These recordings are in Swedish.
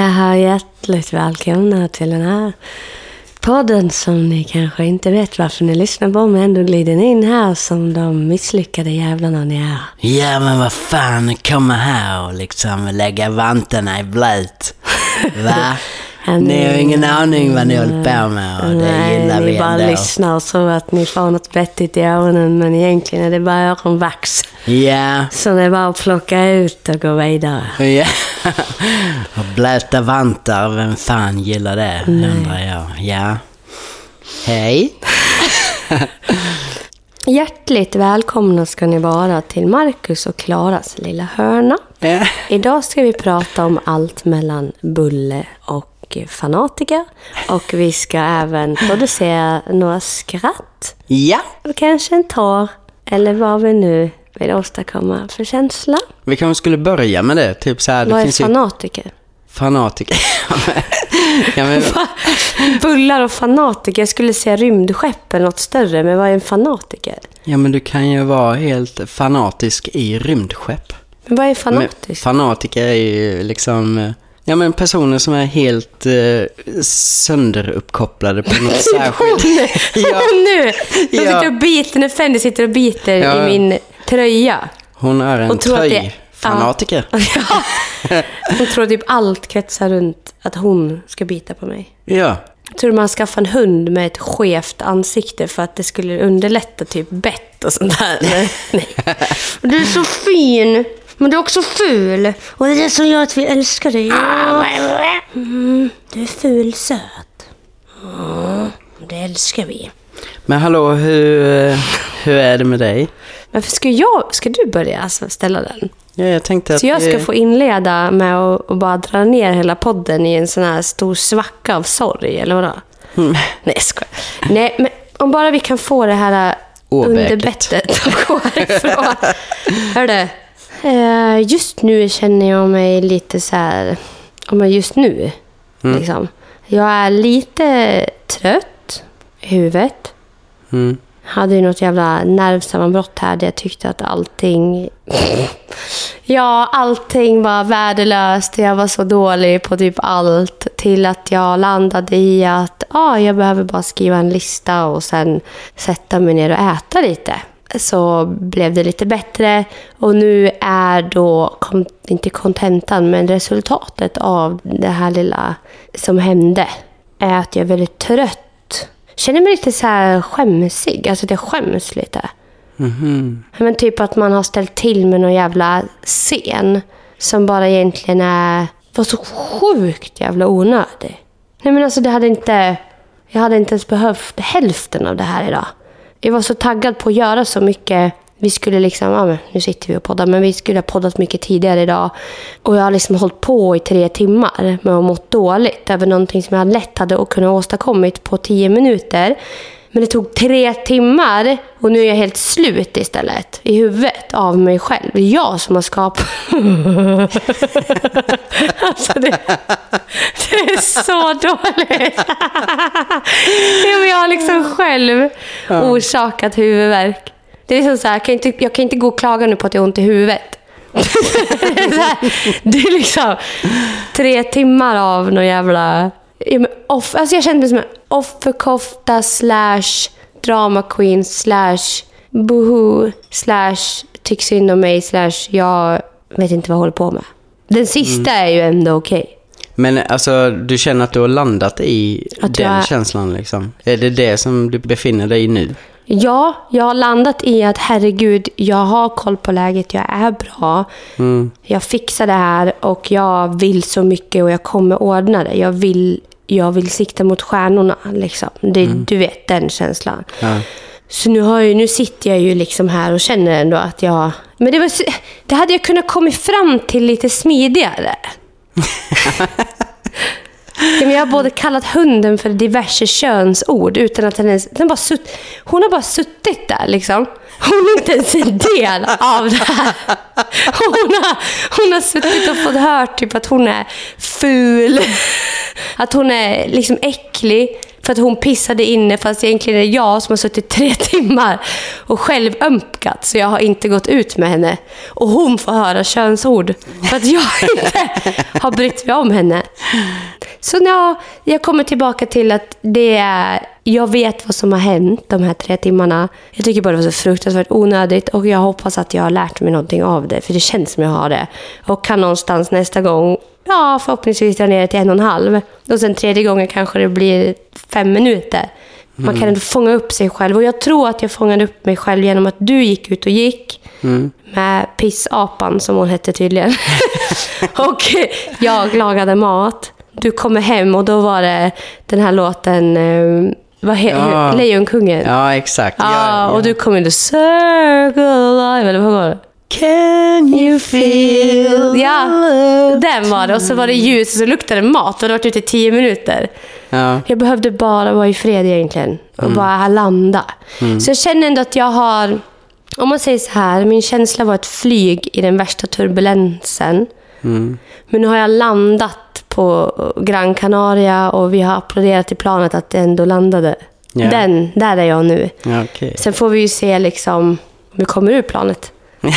Jaha, hjärtligt välkomna till den här podden som ni kanske inte vet varför ni lyssnar på, men ändå glider ni in här som de misslyckade jävlarna ni är. Ja, men vad fan, komma här och liksom lägga vantarna i blöt. Va? Ni har ingen aning vad ni håller på med och det Nej, gillar vi ni bara ändå. lyssnar och tror att ni får något vettigt i öronen, men egentligen är det bara öronvax. Ja, Så det är bara att plocka ut och gå vidare. ja. och blöta vantar, vem fan gillar det, undrar jag. Ja. Hej. Hjärtligt välkomna ska ni vara till Marcus och Klaras lilla hörna. Ja. Idag ska vi prata om allt mellan bulle och fanatiker. Och vi ska även producera några skratt. ja, Och kanske en tår. Eller vad vi nu vill åstadkomma för känsla. vi kanske skulle börja med det. Typ så här, det vad är finns ju fanatiker? fanatiker. ja, men, Bullar och fanatiker. Jag skulle säga rymdskepp eller något större, men vad är en fanatiker? ja, men du kan ju vara helt fanatisk i rymdskepp. Men vad är Men fanatiker? fanatiker är ju liksom... Ja men personer som är helt eh, sönderuppkopplade på något särskilt. ja, nu! De Ja. sitter och biter, när Fendi sitter och biter Ja. i min tröja. hon är en tröjfanatiker. Ja. Hon tror typ allt kretsar runt att hon ska bita på mig. Ja. Jag tror man skaffade en hund med ett skevt ansikte för att det skulle underlätta typ bett och sånt där. Nej. Du är så fin, men du är också ful. Och det är det som gör att vi älskar dig. Mm, du är ful söt. Ja, det älskar vi. Men hallå, hur, eh, hur är det med dig? Varför ska jag, ska du börja alltså ställa den? Ja, jag tänkte att... Så jag ska eh, få inleda med att bara dra ner hela podden i en sån här stor svacka av sorg, eller vadå? Mm. Nej, jag. Nej, men om bara vi kan få det här Åbäket. underbettet att gå härifrån. Hörru, just nu känner jag mig lite så här, just nu, Mm. liksom. Jag är lite trött i huvudet. Mm. hade ju något jävla nervsammanbrott här där jag tyckte att allting... Ja, allting var värdelöst. Jag var så dålig på typ allt. Till att jag landade i att ah, jag behöver bara skriva en lista och sen sätta mig ner och äta lite. Så blev det lite bättre och nu är då, inte kontentan, men resultatet av det här lilla som hände är att jag är väldigt trött känner mig lite så här skämsig. Alltså att jag skäms lite. Mhm. Men typ att man har ställt till med någon jävla scen som bara egentligen är, var så sjukt jävla onödig. Nej men alltså det hade inte, jag hade inte ens behövt hälften av det här idag. Jag var så taggad på att göra så mycket. Vi skulle liksom, ja men nu sitter vi och poddar, men vi skulle ha poddat mycket tidigare idag. Och jag har liksom hållit på i tre timmar med att mått dåligt över någonting som jag lätt hade kunnat åstadkommit på tio minuter. Men det tog tre timmar och nu är jag helt slut istället i huvudet av mig själv. Det är jag som har skapat... alltså det, det är så dåligt. jag har liksom själv orsakat huvudvärk. Det är liksom så här, jag kan, inte, jag kan inte gå och klaga nu på att jag har ont i huvudet. det, är här, det är liksom tre timmar av någon jävla... Off, alltså jag kände mig som en offerkofta slash drama queen slash boho slash tyck synd om mig slash jag vet inte vad jag håller på med. Den sista är ju ändå okej. Men alltså, du känner att du har landat i Att den jag- känslan liksom? Är det det som du befinner dig i nu? Ja, jag har landat i att herregud, jag har koll på läget, jag är bra. Jag fixar det här och jag vill så mycket och jag kommer ordna det. Jag vill, jag vill sikta mot stjärnorna. Liksom. Det, Du vet den känslan. Ja. Så nu, har jag, nu sitter jag ju liksom här och känner ändå att jag... Men det, var, det hade jag kunnat komma fram till lite smidigare. Men jag har både kallat hunden för diverse könsord utan att den ens... Den bara sutt, hon har bara suttit där liksom. Hon är inte ens en del av det här. Hon har, hon har suttit och fått hört typ att hon är ful. Att hon är liksom äcklig. För att hon pissade inne fast egentligen är det jag som har suttit tre timmar och själv ömkat så jag har inte gått ut med henne. Och hon får höra könsord för att jag inte har brytt mig om henne. Så ja, jag kommer tillbaka till att det är, jag vet vad som har hänt de här tre timmarna. Jag tycker bara det var så fruktansvärt onödigt och jag hoppas att jag har lärt mig någonting av det, för det känns som jag har det. Och kan någonstans nästa gång, ja förhoppningsvis dra ner det till en och en halv. Och sen tredje gången kanske det blir fem minuter. Man kan ändå fånga upp sig själv. Och jag tror att jag fångade upp mig själv genom att du gick ut och gick. Med pissapan, som hon hette tydligen. och jag lagade mat. Du kommer hem och då var det den här låten... eh, Vad he- Ja. Lejonkungen. Ja, exakt. Ja, Ja, och du kom in the circle eller vad var det? Can you feel Ja, love den var det. Och så var det ljus och så luktade det mat och du hade varit ute i tio minuter. Ja. Jag behövde bara vara i fred egentligen och bara landa. Så jag känner ändå att jag har, om man säger så här, min känsla var ett flyg i den värsta turbulensen. Men nu har jag landat på Gran Canaria och vi har applåderat i planet att det ändå landade. Ja. Den, där är jag nu. Ja, okej. Sen får vi ju se liksom om vi kommer ur planet.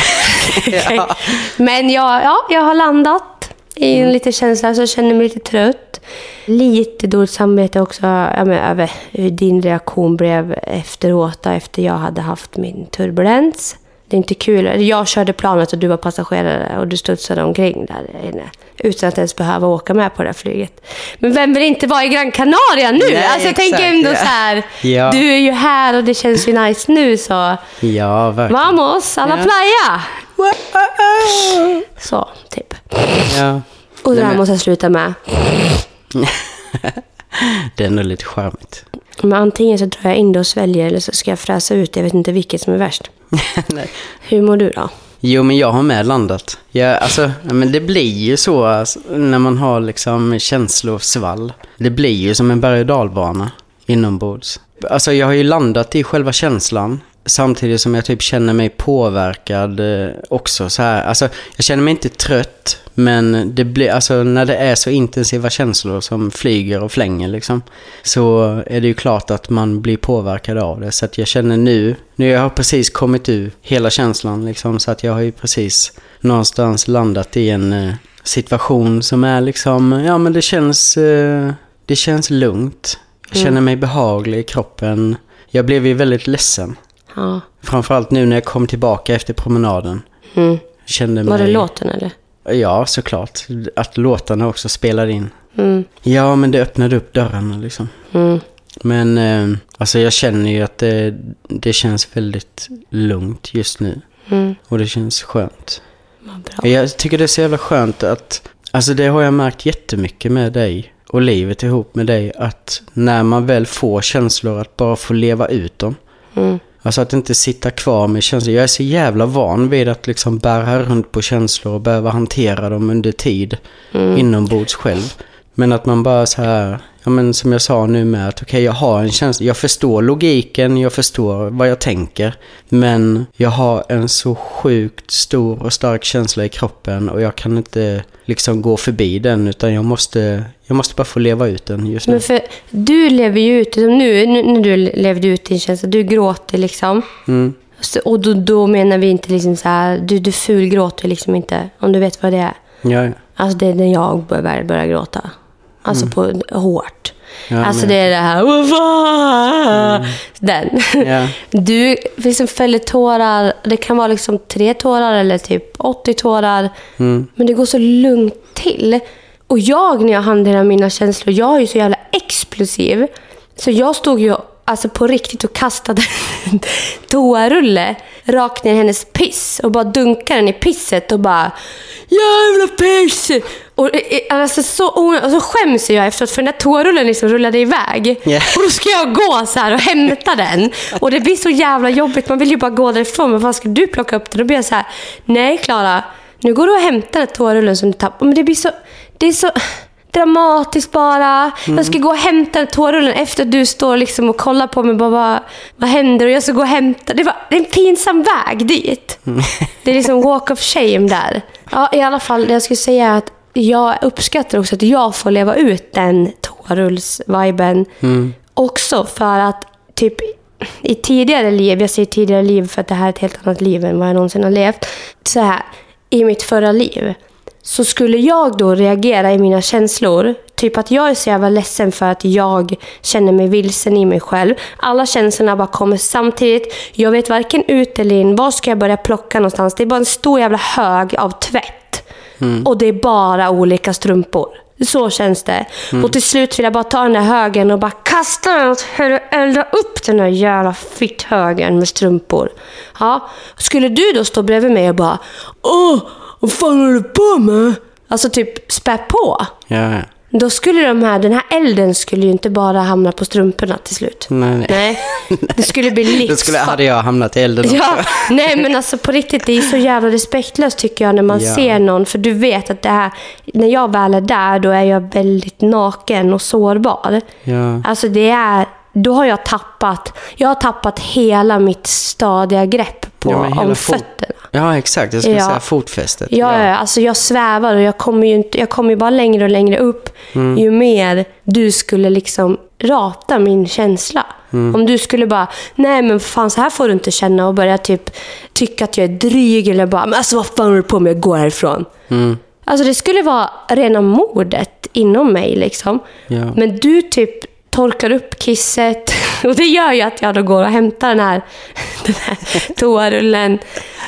Ja. Men jag, ja, jag har landat i en liten känsla, så jag känner mig lite trött. Lite dåligt samvete också ja, över hur din reaktion blev efteråt, efter jag hade haft min turbulens. Det är inte kul. Jag körde planet och du var passagerare och du studsade omkring där inne. Utan att ens behöva åka med på det här flyget. Men vem vill inte vara i Gran Canaria nu? Nej, alltså jag exakt, tänker ändå ja. så här, Ja. du är ju här och det känns ju nice nu så ja, verkligen. vamos, alla Ja. playa! Så, typ. Ja. Och det här men- måste jag sluta med. Det är ändå lite charmigt. Men antingen så drar jag in det och sväljer eller så ska jag fräsa ut det. Jag vet inte vilket som är värst. Hur mår du då? Jo, men jag har med landat. Jag, alltså, men det blir ju så alltså, när man har liksom känslosvall. Det blir ju som en berg och dalbana inombords. Alltså jag har ju landat i själva känslan. Samtidigt som jag typ känner mig påverkad eh, också så här. Alltså jag känner mig inte trött. Men det blir, alltså när det är så intensiva känslor som flyger och flänger liksom. Så är det ju klart att man blir påverkad av det. Så att jag känner nu, nu jag har precis kommit ur hela känslan liksom. Så att jag har ju precis någonstans landat i en eh, situation som är liksom, ja men det känns, eh, det känns lugnt. Jag känner mig behaglig i kroppen. Jag blev ju väldigt ledsen. Ja. Framförallt nu när jag kom tillbaka efter promenaden. Mm. Kände Var mig... det låten eller? Ja, såklart. Att låtarna också spelade in. Mm. Ja, men det öppnade upp dörrarna liksom. Mm. Men eh, alltså jag känner ju att det, det känns väldigt lugnt just nu. Mm. Och det känns skönt. Bra. Jag tycker det är så jävla skönt att, alltså det har jag märkt jättemycket med dig och livet ihop med dig. Att när man väl får känslor, att bara få leva ut dem. Mm. Alltså att inte sitta kvar med känslor. Jag är så jävla van vid att liksom bära runt på känslor och behöva hantera dem under tid. Inombords själv. Men att man bara så här, ja men som jag sa nu med att okej jag har en känsla, jag förstår logiken, jag förstår vad jag tänker. Men jag har en så sjukt stor och stark känsla i kroppen och jag kan inte liksom gå förbi den utan jag måste, jag måste bara få leva ut den just nu. Men för du lever ju ut, som nu, nu när du levde ut din känsla, du gråter liksom. Mm. Så, och då, då menar vi inte liksom så här, du, du fulgråter liksom inte, om du vet vad det är. Ja, ja. Alltså det är när jag börjar, börjar gråta. Alltså på hårt. Mm. Ja, alltså men- Mm. det är det här, "Vad fan?" Den. Ja. Du liksom fäller tårar, det kan vara liksom tre tårar eller typ 80 tårar. Mm. Men det går så lugnt till. Och jag när jag hanterar mina känslor, jag är ju så jävla explosiv. Så jag stod ju alltså på riktigt och kastade en toarulle rakt ner i hennes piss och bara dunkade den i pisset och bara Jävla piss! Och, eh, alltså, så, och så skäms jag efteråt för den där toarullen liksom rullade iväg. Ja. Och då ska jag gå så här och hämta den. Och det blir så jävla jobbigt. Man vill ju bara gå därifrån. Men vad ska du plocka upp den? Då blir jag så här, nej Klara, nu går du och hämtar den toarullen som du tappade. Men det blir så, det är så dramatiskt bara. Jag ska gå och hämta den toarullen efter att du står liksom och kollar på mig. Bara, vad, vad händer? Och jag ska gå och hämta. Det, var, det är en pinsam väg dit. Det är liksom walk of shame där. Ja, i alla fall, det jag skulle säga är att jag uppskattar också att jag får leva ut den toarulls-viben. Också för att typ i tidigare liv, jag säger tidigare liv för att det här är ett helt annat liv än vad jag någonsin har levt. Så här, i mitt förra liv så skulle jag då reagera i mina känslor Typ att jag är så jävla ledsen för att jag känner mig vilsen i mig själv. Alla känslorna bara kommer samtidigt. Jag vet varken ut eller in. Var ska jag börja plocka någonstans? Det är bara en stor jävla hög av tvätt. Och det är bara olika strumpor. Så känns det. Och till slut vill jag bara ta den där högen och bara kasta den åt. Elda upp den där jävla fitthögen med strumpor. Ja. Skulle du då stå bredvid mig och bara Åh, vad fan håller du på med? Alltså typ spä på. Ja, ja. Då skulle de här, den här elden skulle ju inte bara hamna på strumporna till slut. Nej, nej. Nej, det skulle bli Då skulle, livsfarligt. hade jag hamnat i elden också. Ja, nej men alltså på riktigt, det är så jävla respektlöst tycker jag när man Ja. ser någon. För du vet att det här, när jag väl är där, då är jag väldigt naken och sårbar. Ja. Alltså det är, då har jag tappat, jag har tappat hela mitt stadiga grepp på, Ja, om fötterna. Ja, exakt. Jag skulle Ja. säga fotfästet. Ja, ja. Alltså jag svävar och jag kommer ju inte, jag kommer ju bara längre och längre upp ju mer du skulle liksom rata min känsla. Om du skulle bara, nej men fan så här får du inte känna och börja typ tycka att jag är dryg eller bara, men alltså vad fan håller du på med, gå härifrån. Mm. Alltså det skulle vara rena mordet inom mig liksom. Ja. Men du typ torkar upp kisset och det gör ju att jag då går och hämtar den här, den här toarullen.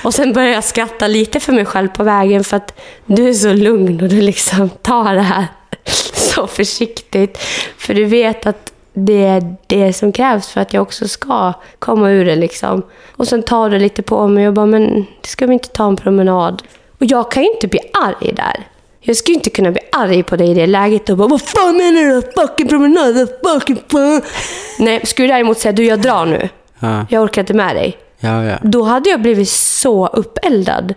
Och sen börjar jag skratta lite för mig själv på vägen för att du är så lugn och du liksom tar det här så försiktigt. För du vet att det är det som krävs för att jag också ska komma ur det liksom. Och sen tar du lite på mig och bara, men ska vi inte ta en promenad? Och jag kan ju inte bli arg där. Jag skulle inte kunna bli arg på dig i det läget och bara Vad fan menar du? Fucking promenad? Fucking fan. Nej, skulle du däremot säga du jag drar nu. Ja, Jag orkar inte med dig. ja. ja. Då hade jag blivit så uppeldad.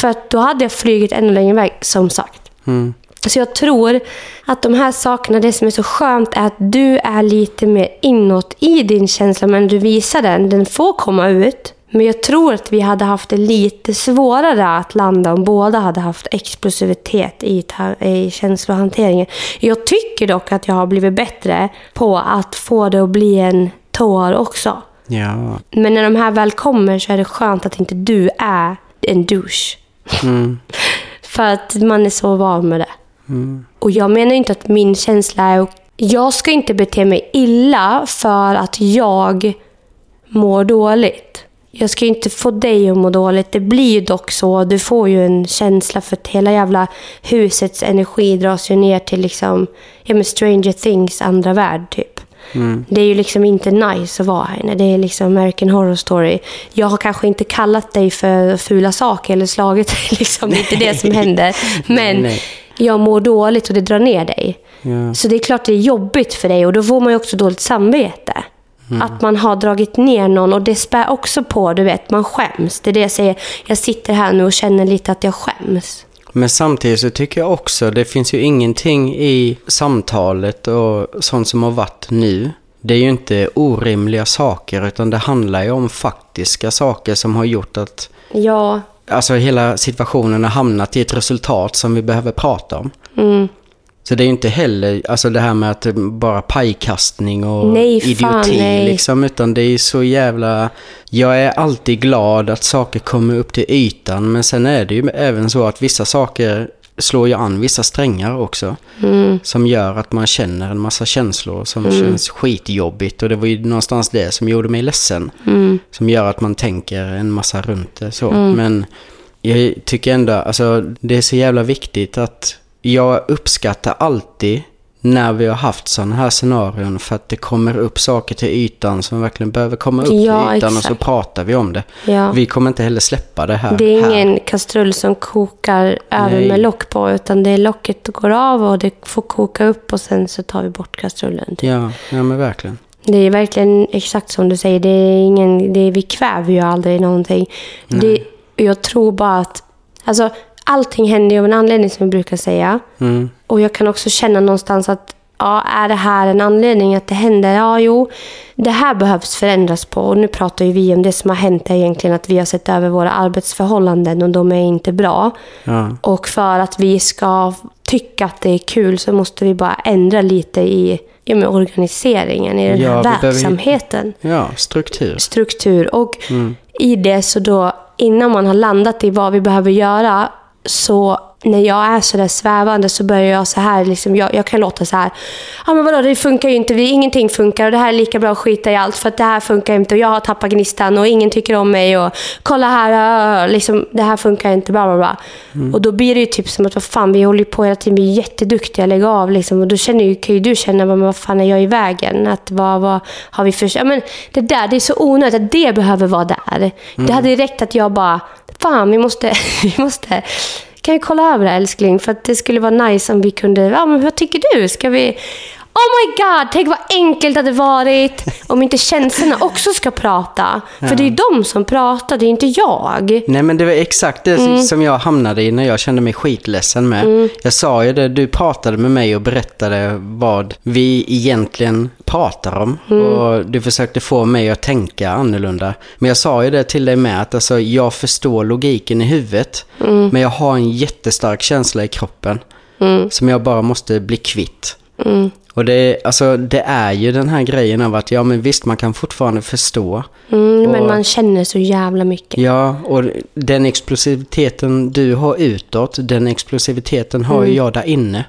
För att då hade jag flugit ännu längre väg, som sagt. Mm. Så jag tror att de här sakerna, det som är så skönt är att du är lite mer inåt i din känsla, men du visar den. Den får komma ut. Men jag tror att vi hade haft det lite svårare att landa om båda hade haft explosivitet i, i känslohanteringen. Jag tycker dock att jag har blivit bättre på att få det att bli en tår också. Ja. Men när de här väl kommer så är det skönt att inte du är en douche. Mm. För att man är så van med det. Mm. Och jag menar inte att min känsla är... Jag ska inte bete mig illa för att jag mår dåligt. Jag ska ju inte få dig att må dåligt. Det blir ju dock så. Du får ju en känsla för att hela jävla husets energi dras ju ner till liksom, ja men Stranger Things andra värld typ. Mm. Det är ju liksom inte nice att vara här inne. Det är liksom American Horror Story. Jag har kanske inte kallat dig för fula saker eller slagit dig. Liksom. Det är inte det som händer. Men Nej. jag mår dåligt och det drar ner dig. Ja. Så det är klart det är jobbigt för dig och då får man ju också dåligt samvete. Att man har dragit ner någon och det spär också på, du vet, man skäms. Det är det jag säger. Jag sitter här nu och känner lite att jag skäms. Men samtidigt så tycker jag också, det finns ju ingenting i samtalet och sånt som har varit nu. Det är ju inte orimliga saker utan det handlar ju om faktiska saker som har gjort att Ja, alltså hela situationen har hamnat i ett resultat som vi behöver prata om. mm. Så det är ju inte heller alltså det här med att bara pajkastning och Nej, fan, idioti nej. liksom. Utan det är så jävla... Jag är alltid glad att saker kommer upp till ytan. Men sen är det ju även så att vissa saker slår ju an vissa strängar också. Mm. Som gör att man känner en massa känslor som känns skitjobbigt. Och det var ju någonstans det som gjorde mig ledsen. Mm. Som gör att man tänker en massa runt det så. Men jag tycker ändå, alltså det är så jävla viktigt att jag uppskattar alltid när vi har haft sådana här scenarion för att det kommer upp saker till ytan som verkligen behöver komma upp Ja, till ytan och så exakt. pratar vi om det. Ja. Vi kommer inte heller släppa det här. Det är här. ingen kastrull som kokar över Nej. med lock på, utan det är locket går av och det får koka upp och sen så tar vi bort kastrullen. Typ. Ja, ja men verkligen. Det är verkligen exakt som du säger. Det är ingen, det är, vi kväver ju aldrig någonting. Det, jag tror bara att... Alltså, allting händer ju av en anledning som vi brukar säga. Mm. Och jag kan också känna någonstans att ja, är det här en anledning att det händer? Ja, jo, det här behövs förändras på. Och nu pratar ju vi om det som har hänt är egentligen att vi har sett över våra arbetsförhållanden och de är inte bra. Ja. Och för att vi ska tycka att det är kul så måste vi bara ändra lite i ja, med organiseringen i den Ja, här vi behöver verksamheten. ja, struktur. Struktur. Och Mm. i det så då, innan man har landat i vad vi behöver göra, så när jag är så där svävande så börjar jag så här, liksom, jag, jag kan låta så här. Ja men vadå, det funkar ju inte, vi, ingenting funkar och det här är lika bra att skita i allt för att det här funkar inte och jag har tappat gnistan och ingen tycker om mig och kolla här, äh, liksom, det här funkar inte, bla bla bla. Och då blir det ju typ som att, vad fan, vi håller ju på hela tiden, vi är jätteduktiga, lägg av liksom. Och då känner ju, kan ju du känna, men vad fan är jag i vägen? Att vad, vad har vi för... Ja, men det där, det är så onödigt att det behöver vara där. Det hade räckt att jag bara, fan vi måste, vi måste kan vi kolla över det älskling? För att det skulle vara nice om vi kunde... Ja, men vad tycker du? Ska vi... Oh my god, tänk vad enkelt det hade varit om inte känslorna också ska prata. För det är ju de som pratar, det är inte jag. Nej men det var exakt det Mm. som jag hamnade i när jag kände mig skitledsen med. Jag sa ju det, du pratade med mig och berättade vad vi egentligen pratar om. Mm. Och du försökte få mig att tänka annorlunda. Men jag sa ju det till dig med att alltså, jag förstår logiken i huvudet. Mm. Men jag har en jättestark känsla i kroppen. Som jag bara måste bli kvitt. Mm. Och det, alltså, det är ju den här grejen av att, ja men visst man kan fortfarande förstå. Mm, men Och- man känner så jävla mycket. Ja, och den explosiviteten du har utåt, den explosiviteten har Mm. ju jag där inne.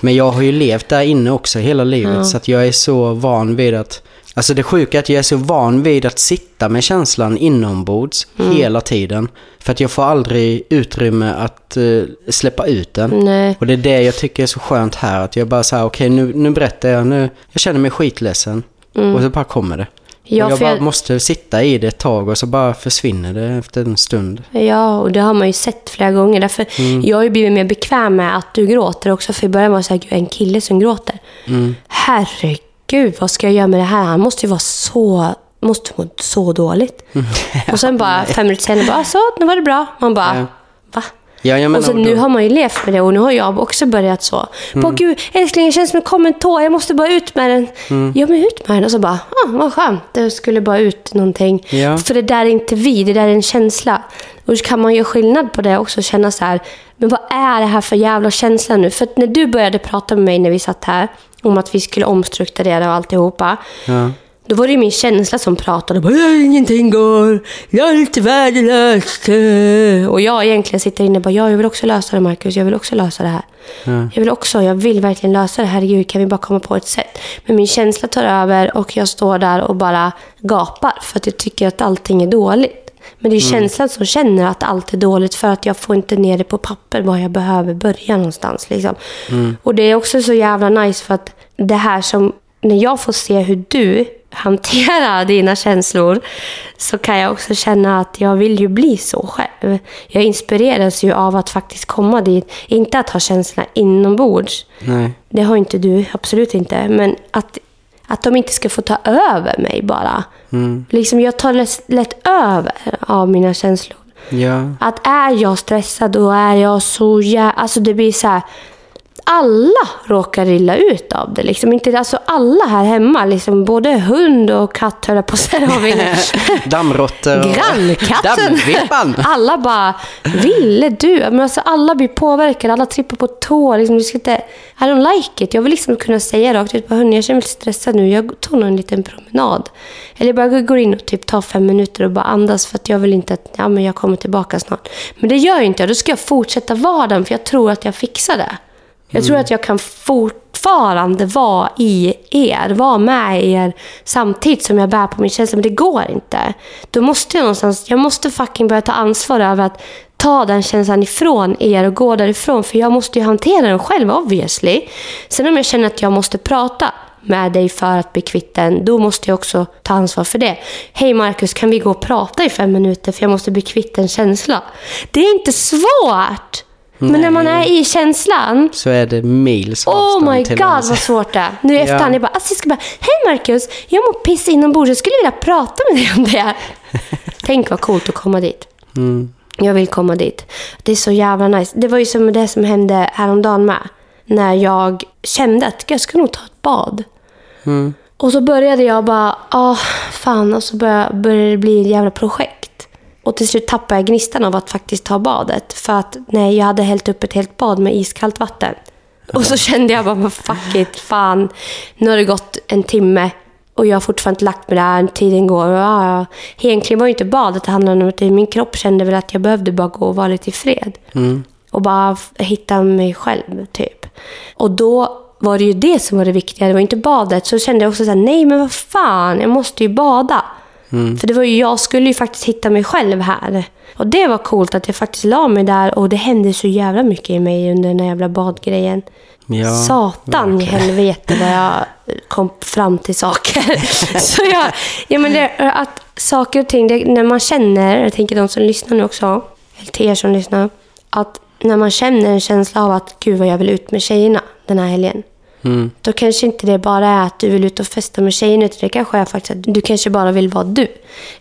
Men jag har ju levt där inne också hela livet, så att jag är så van vid att... Alltså det sjuka är att jag är så van vid att sitta med känslan inombords Mm. hela tiden. För att jag får aldrig utrymme att eh, släppa ut den. Nej. Och det är det jag tycker är så skönt här, att jag bara säger okej nu, nu berättar jag, nu, jag känner mig skitledsen. Och så bara kommer det. Mm. Ja, och jag bara jag- måste sitta i det ett tag och så bara försvinner det efter en stund. Ja, och det har man ju sett flera gånger. Därför Jag har ju blivit mer bekväm med att du gråter också. För i början var det så här, "Gud, en kille som gråter. Herregud, vad ska jag göra med det här? Han måste ju vara så, måste må så dåligt. och sen bara fem minuter senare, bara, så, nu var det bra. Man bara, Ja. Ja, jag och menar, så och nu då- har man ju levt med det och nu har jag också börjat så. Bara, gud, älskling, det känns som en kommen tår. Jag måste bara ut med den. Ja, men ut med den. Och så bara, ah, vad skönt. Det skulle bara ut någonting. Ja. För det där är inte vi, det där är en känsla. Och så kan man göra skillnad på det också. Känna så här, men vad är det här för jävla känsla nu? För att när du började prata med mig när vi satt här, om att vi skulle omstrukturera och alltihopa. Ja. Då var det min känsla som pratade. Bara, "Ja, ingenting går. Jag är lite värdelös. eh." Och jag egentligen sitter inne och bara, ja, jag vill också lösa det Marcus. Jag vill också lösa det här. Jag vill också, jag vill verkligen lösa det. Herregud, kan vi bara komma på ett sätt? Men min känsla tar över och jag står där och bara gapar. För att jag tycker att allting är dåligt. Men det är känslan som känner att allt är dåligt för att jag får inte ner det på papper var jag behöver börja någonstans. Liksom. Och det är också så jävla nice för att det här som, när jag får se hur du hanterar dina känslor så kan jag också känna att jag vill ju bli så själv. Jag inspireras ju av att faktiskt komma dit. Inte att ha känslorna inombords. Nej. Det har inte du, absolut inte. Men att, att de inte ska få ta över mig bara. Liksom jag tar lätt, lätt över av mina känslor. Ja. Att är jag stressad då är jag så jä... Alltså det blir så här... Alla råkar illa ut av det. Liksom inte, alltså alla här hemma, liksom, både hund och katt höll jag på att säga. har vi. Dammråttor. Grannkatten! Alla bara, ville du? Men alltså, alla blir påverkade, alla trippar på tå. Liksom, du ska inte, I don't like it. Jag vill liksom kunna säga rakt ut, hörni jag känner mig lite stressad nu. Jag tog nog en liten promenad. Eller bara går in och typ tar fem minuter och bara andas för att jag vill inte att ja, men jag kommer tillbaka snart. Men det gör inte jag. Då ska jag fortsätta vara den för jag tror att jag fixar det. Jag tror att jag kan fortfarande vara i er, vara med er samtidigt som jag bär på min känsla. Men det går inte. Då måste jag någonstans, jag måste fucking börja ta ansvar över att ta den känslan ifrån er och gå därifrån. För jag måste ju hantera den själv obviously. Sen om jag känner att jag måste prata med dig för att bli kvitt den, då måste jag också ta ansvar för det. Hej Marcus, kan vi gå och prata i fem minuter för jag måste bli kvitt en känsla? Det är inte svårt! Men när man är i känslan, Så är det mils Oh my till god vad svårt det är. Nu i Ja. efterhand, jag bara, alltså jag ska bara, hej Marcus, jag mår piss inombords, jag skulle vilja prata med dig om det. Tänk vad coolt att komma dit. Mm. Jag vill komma dit. Det är så jävla nice. Det var ju som det som hände häromdagen med. När jag kände att jag ska nog ta ett bad. Mm. Och så började jag bara, ah fan, och så började, började det bli ett jävla projekt. Och till slut tappade jag gnistan av att faktiskt ta badet. För att nej, jag hade hällt upp ett helt bad med iskallt vatten. Och så kände jag bara, fuck it, fan. Nu har det gått en timme och jag har fortfarande inte lagt mig där, tiden går. Och, ja. Egentligen var ju inte badet det handlade om, utan min kropp kände väl att jag behövde bara gå och vara lite i fred. och bara hitta mig själv, typ. Och då var det ju det som var det viktiga, det var inte badet. Så kände jag också så här, nej men vad fan, jag måste ju bada. För det var ju, jag skulle ju faktiskt hitta mig själv här. Och det var coolt att jag faktiskt la mig där och det hände så jävla mycket i mig under den här jävla badgrejen. Ja, Satan i helvete vad jag kom fram till saker. så jag, ja, men det, att saker och ting, det, när man känner, jag tänker de som lyssnar nu också, eller till er som lyssnar, att när man känner en känsla av att gud vad jag vill ut med tjejerna den här helgen. Mm. Då kanske inte det bara är att du vill ut och festa med tjejerna, utan det kanske är faktiskt att du kanske bara vill vara du.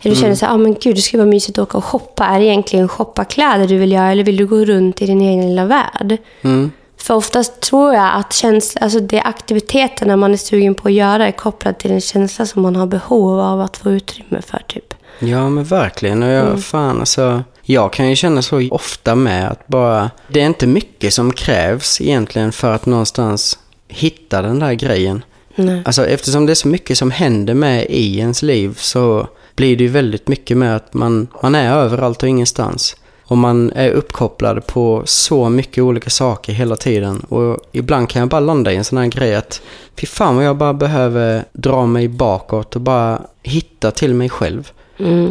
Eller du känner så här, ah, men gud det skulle vara mysigt att åka och shoppa. Är det egentligen shoppa kläder du vill göra eller vill du gå runt i din egen lilla värld? Mm. För oftast tror jag att känsla, alltså det aktiviteterna man är sugen på att göra är kopplad till en känsla som man har behov av att få utrymme för. typ. Ja, men verkligen. Och jag, fan alltså, jag kan ju känna så ofta med att bara, det är inte mycket som krävs egentligen för att någonstans hitta den där grejen. Nej. Alltså eftersom det är så mycket som händer med i ens liv så blir det ju väldigt mycket med att man, man är överallt och ingenstans. Och man är uppkopplad på så mycket olika saker hela tiden. Och ibland kan jag bara landa i en sån här grej att fy fan vad jag bara behöver dra mig bakåt och bara hitta till mig själv.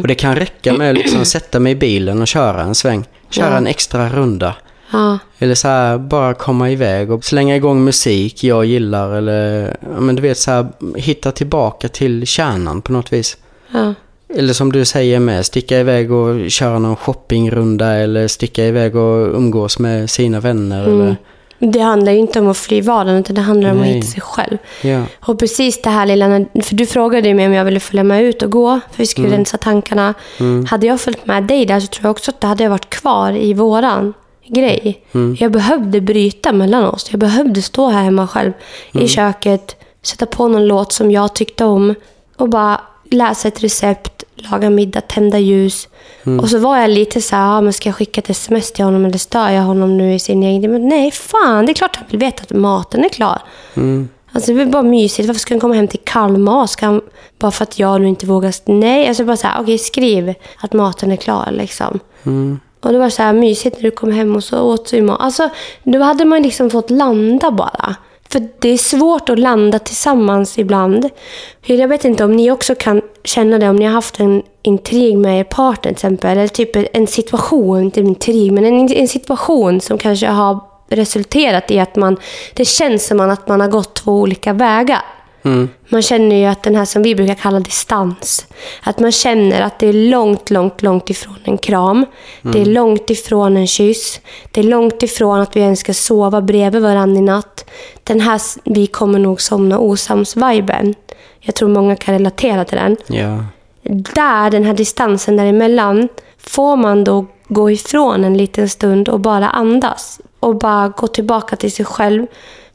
Och det kan räcka med att liksom sätta mig i bilen och köra en sväng. Köra Ja. en extra runda. Ja, Eller så här, bara komma iväg och slänga igång musik jag gillar. Eller, ja, men du vet, så här, hitta tillbaka till kärnan på något vis. ja. Eller som du säger med, sticka iväg och köra någon shoppingrunda. Eller sticka iväg och umgås med sina vänner. Eller, Det handlar ju inte om att fly vardagen, utan det handlar om Nej. att hitta sig själv. ja. Och precis det här lilla, för du frågade mig om jag ville följa med ut och gå, för vi skulle rensa tankarna. Hade jag följt med dig där så tror jag också att det hade varit kvar i våran grej. Jag behövde bryta mellan oss. Jag behövde stå här hemma själv i köket, sätta på någon låt som jag tyckte om och bara läsa ett recept, laga middag, tända ljus. Och så var jag lite så här, ja, men ska jag skicka ett sms till honom eller stör jag honom nu i sin egen... Men nej, fan, det är klart han vill veta att maten är klar. Alltså det är bara mysigt. Varför ska han komma hem till kall mat? Ska han, bara för att jag nu inte vågar... Nej, alltså bara så här, okej skriv att maten är klar liksom. Och det var så här mysigt när du kom hem och så åt du mat. Alltså, då hade man liksom fått landa bara. För det är svårt att landa tillsammans ibland. Jag vet inte om ni också kan känna det om ni har haft en intrig med er partner till exempel. Eller typ en situation, inte en intrig, men en, en situation som kanske har resulterat i att man, det känns som att man har gått två olika vägar. Man känner ju att den här som vi brukar kalla distans. Att man känner att det är långt, långt, långt ifrån en kram. Det är långt ifrån en kyss. Det är långt ifrån att vi ens ska sova bredvid varandra i natt. Den här vi kommer nog somna osams-viben. Jag tror många kan relatera till den Ja. där, den här distansen däremellan, får man då gå ifrån en liten stund och bara andas. Och bara gå tillbaka till sig själv.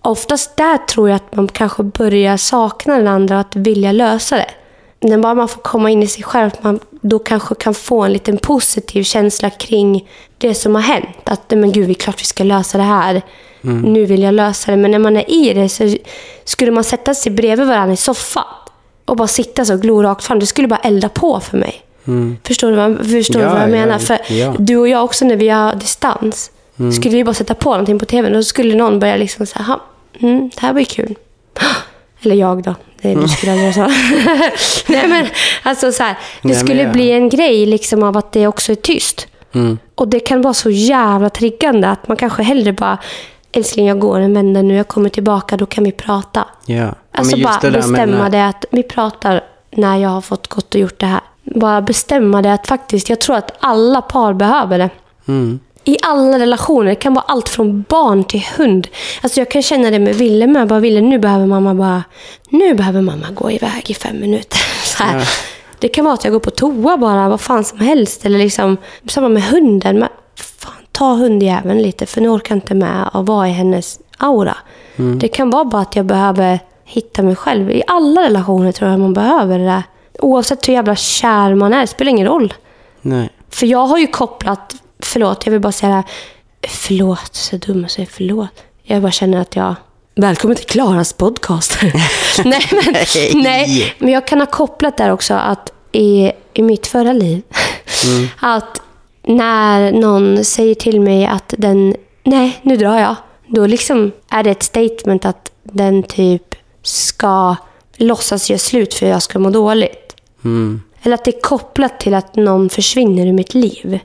Oftast där tror jag att man kanske börjar sakna den andra och att vilja lösa det. När bara man får komma in i sig själv, att man då kanske kan få en liten positiv känsla kring det som har hänt. Att men gud, det är klart vi ska lösa det här. Nu vill jag lösa det. Men när man är i det så skulle man sätta sig bredvid varandra i soffan och bara sitta så och glo rakt fram. Det skulle bara elda på för mig. Förstår du vad, förstår du Ja, vad jag ja, menar? För ja. du och jag också när vi har distans. Skulle vi bara sätta på någonting på tvn, då skulle någon börja liksom säga, "Ha, mm, det här blir kul. Eller jag då. Det är, du skulle aldrig så. Nej men alltså så här, det Nej, men skulle ja. bli en grej liksom av att det också är tyst. Mm. Och det kan vara så jävla triggande att man kanske hellre bara, älskling jag går en vända nu, jag kommer tillbaka, då kan vi prata. Ja. Ja, Alltså bara det där med bestämma här- det att vi pratar när jag har fått gått och gjort det här. Bara bestämma det att faktiskt, jag tror att alla par behöver det. Mm. I alla relationer. Det kan vara allt från barn till hund. Alltså jag kan känna det med Ville med. Jag bara, Ville, nu behöver mamma bara... Nu behöver mamma gå iväg i fem minuter. Så här. Ja. Det kan vara att jag går på toa bara, vad fan som helst. Eller liksom, samma med hunden. Men, fan, ta hundjäveln lite, för nu orkar jag inte med att vara i hennes aura. Det kan vara bara att jag behöver hitta mig själv. I alla relationer tror jag man behöver det där. Oavsett hur jävla kär man är, det spelar ingen roll. Nej. För jag har ju kopplat, förlåt, jag vill bara säga. Förlåt, så dum att säga förlåt. Jag bara känner att jag... Välkommen till Klaras podcast. nej, men, nej, men jag kan ha kopplat där också att i, i mitt förra liv, att när någon säger till mig att den nej, nu drar jag. Då liksom är det ett statement att den typ ska låtsas göra slut för att jag ska må dåligt. Mm. Eller att det är kopplat till att någon försvinner ur mitt liv.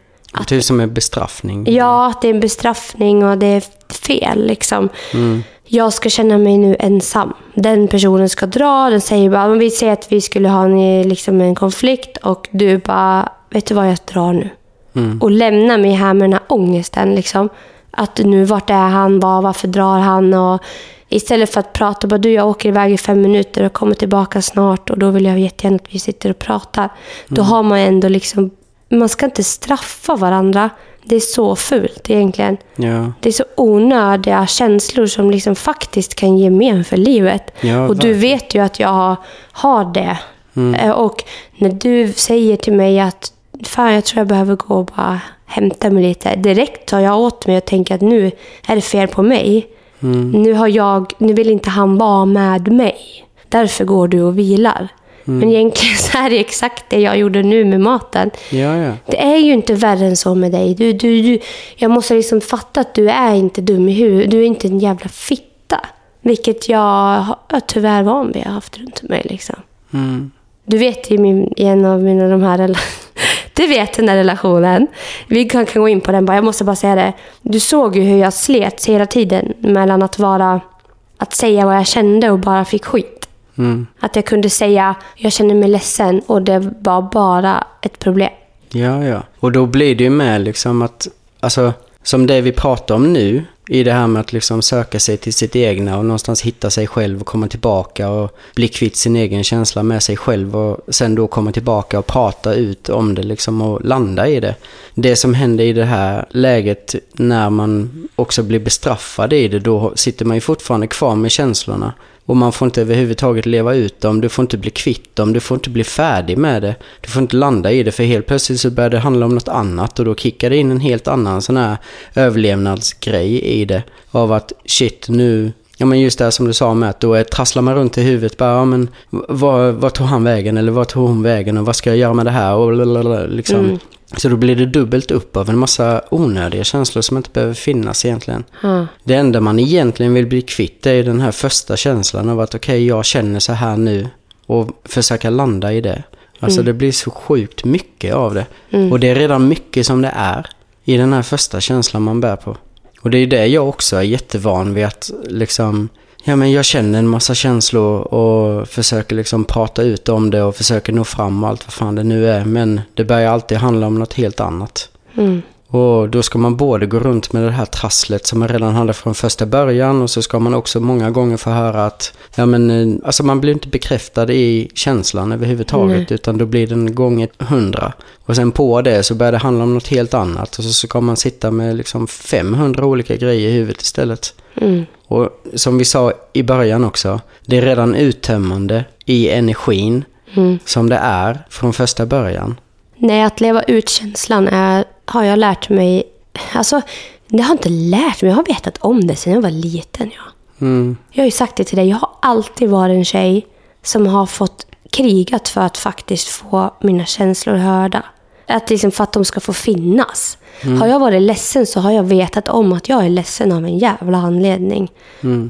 Typ som en bestraffning. Ja, att det är en bestraffning och det är fel. Liksom. Mm. Jag ska känna mig nu ensam. Den personen ska dra. Den säger bara, om vi säger att vi skulle ha en, liksom en konflikt och du bara, vet du vad, jag drar nu. Mm. Och lämna mig här med den här ångesten. Liksom. Att nu, vart är han? Var, varför drar han? Och istället för att prata, bara du, jag åker iväg i fem minuter och kommer tillbaka snart och då vill jag jättegärna att vi sitter och pratar. Då har man ändå liksom, man ska inte straffa varandra. Det är så fult egentligen. Ja. Det är så onödiga känslor som liksom faktiskt kan ge men för livet. Ja, och du vet ju att jag har, har det. Mm. Eh, Och när du säger till mig att fan, jag tror jag behöver gå och bara hämta mig lite. Direkt tar jag åt mig och tänker att nu är det fel på mig. Mm. Nu, har jag, nu vill inte han vara med mig. Därför går du och vilar. Mm. Men egentligen så är det exakt det jag gjorde nu med maten. Ja, ja. Det är ju inte värre än så med dig. Du, du, du, jag måste liksom fatta att du är inte dum i huvudet. Du är inte en jävla fitta. Vilket jag har- är tyvärr van vid att ha haft runt mig. Liksom. Mm. Du vet i, min, i en av mina de här Du vet den där relationen. Vi kan, kan gå in på den bara. Jag måste bara säga det. Du såg ju hur jag slet hela tiden mellan att vara... Att säga vad jag kände och bara fick skit. Mm. Att jag kunde säga jag känner mig ledsen och det var bara ett problem. Ja, ja. Och då blir det ju med liksom att, alltså, som det vi pratar om nu, i det här med att liksom söka sig till sitt egna och någonstans hitta sig själv och komma tillbaka och bli kvitt sin egen känsla med sig själv och sen då komma tillbaka och prata ut om det liksom och landa i det. Det som händer i det här läget när man också blir bestraffad i det, då sitter man ju fortfarande kvar med känslorna. Och man får inte överhuvudtaget leva ut dem, du får inte bli kvitt dem, du får inte bli färdig med det. Du får inte landa i det, för helt plötsligt så börjar det handla om något annat och då kickar det in en helt annan sån här överlevnadsgrej i det. Av att shit, nu... Ja men just det som du sa med att då trasslar man runt i huvudet bara, ja men vad, vad tog han vägen eller vad tog hon vägen och vad ska jag göra med det här och lalalala, liksom. Mm. Så då blir det dubbelt upp av en massa onödiga känslor som inte behöver finnas egentligen. Ja. Det enda man egentligen vill bli kvitt är den här första känslan av att okej, jag känner så här nu och försöka landa i det. Alltså det blir så sjukt mycket av det. Och det är redan mycket som det är i den här första känslan man bär på. Och det är det jag också är jättevan vid att liksom, ja men jag känner en massa känslor och försöker liksom prata ut om det och försöker nå fram och allt vad fan det nu är. Men det börjar alltid handla om något helt annat. Mm. Och då ska man både gå runt med det här trasslet som man redan hade från första början och så ska man också många gånger få höra att ja men eh, alltså man blir inte bekräftad i känslan överhuvudtaget Nej. utan då blir den gånger hundra. Och sen på det så börjar det handla om något helt annat och så ska man sitta med liksom 500 olika grejer i huvudet istället. Mm. Och som vi sa i början också, det är redan uttömmande i energin Mm. som det är från första början. Nej, att leva ut känslan är, har jag lärt mig... Alltså, det har inte lärt mig. Jag har vetat om det sedan jag var liten. Ja. Mm. Jag har ju sagt det till dig. Jag har alltid varit en tjej som har fått krigat för att faktiskt få mina känslor hörda. Att liksom för att de ska få finnas. Har jag varit ledsen så har jag vetat om att jag är ledsen av en jävla anledning.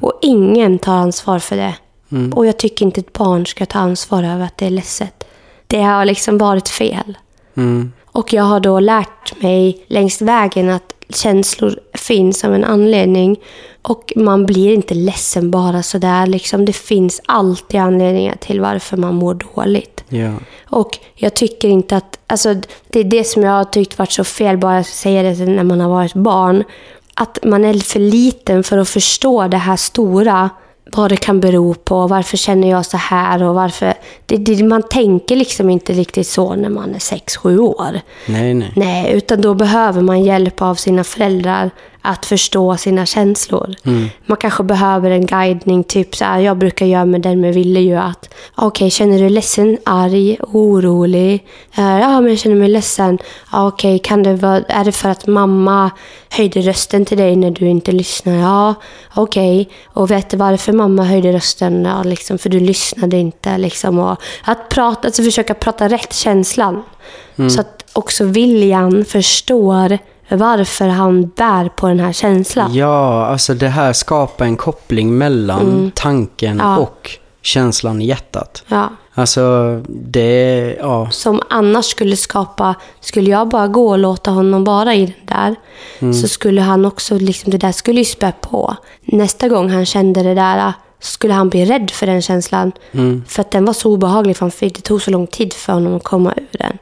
Och ingen tar ansvar för det. Och jag tycker inte ett barn ska ta ansvar över att det är ledset. Det har liksom varit fel. Mm. Och jag har då lärt mig längs vägen att känslor finns av en anledning. Och man blir inte ledsen bara sådär. Liksom, det finns alltid anledningar till varför man mår dåligt. Ja. Och jag tycker inte att... Alltså, det är det som jag har tyckt varit så fel, bara att säga det när man har varit barn. Att man är för liten för att förstå det här stora. Vad det kan bero på, varför känner jag så här och varför... Det, det, man tänker liksom inte riktigt så när man är 6-7 år. Nej, nej. Nej, utan då behöver man hjälp av sina föräldrar att förstå sina känslor. Man kanske behöver en guidning, typ så här, jag brukar göra med den med Ville ju att okej, känner du ledsen, arg, orolig? Eh, ja, men jag känner mig ledsen. Ja, okej, kan det vara, är det för att mamma höjde rösten till dig när du inte lyssnar? Ja, okej. Och vet du varför mamma höjde rösten? Ja, liksom, för du lyssnade inte. Liksom, och att prata, alltså försöka prata rätt känslan. Så att också viljan förstår varför han bär på den här känslan. Ja, alltså det här skapar en koppling mellan tanken Mm. Ja. och känslan i hjärtat. Ja. Alltså, det, ja. Som annars skulle skapa, skulle jag bara gå och låta honom vara i den där, så skulle han också, liksom, det där skulle ju spä på. Nästa gång han kände det där så skulle han bli rädd för den känslan. För att den var så obehaglig för för det tog så lång tid för honom att komma ur den.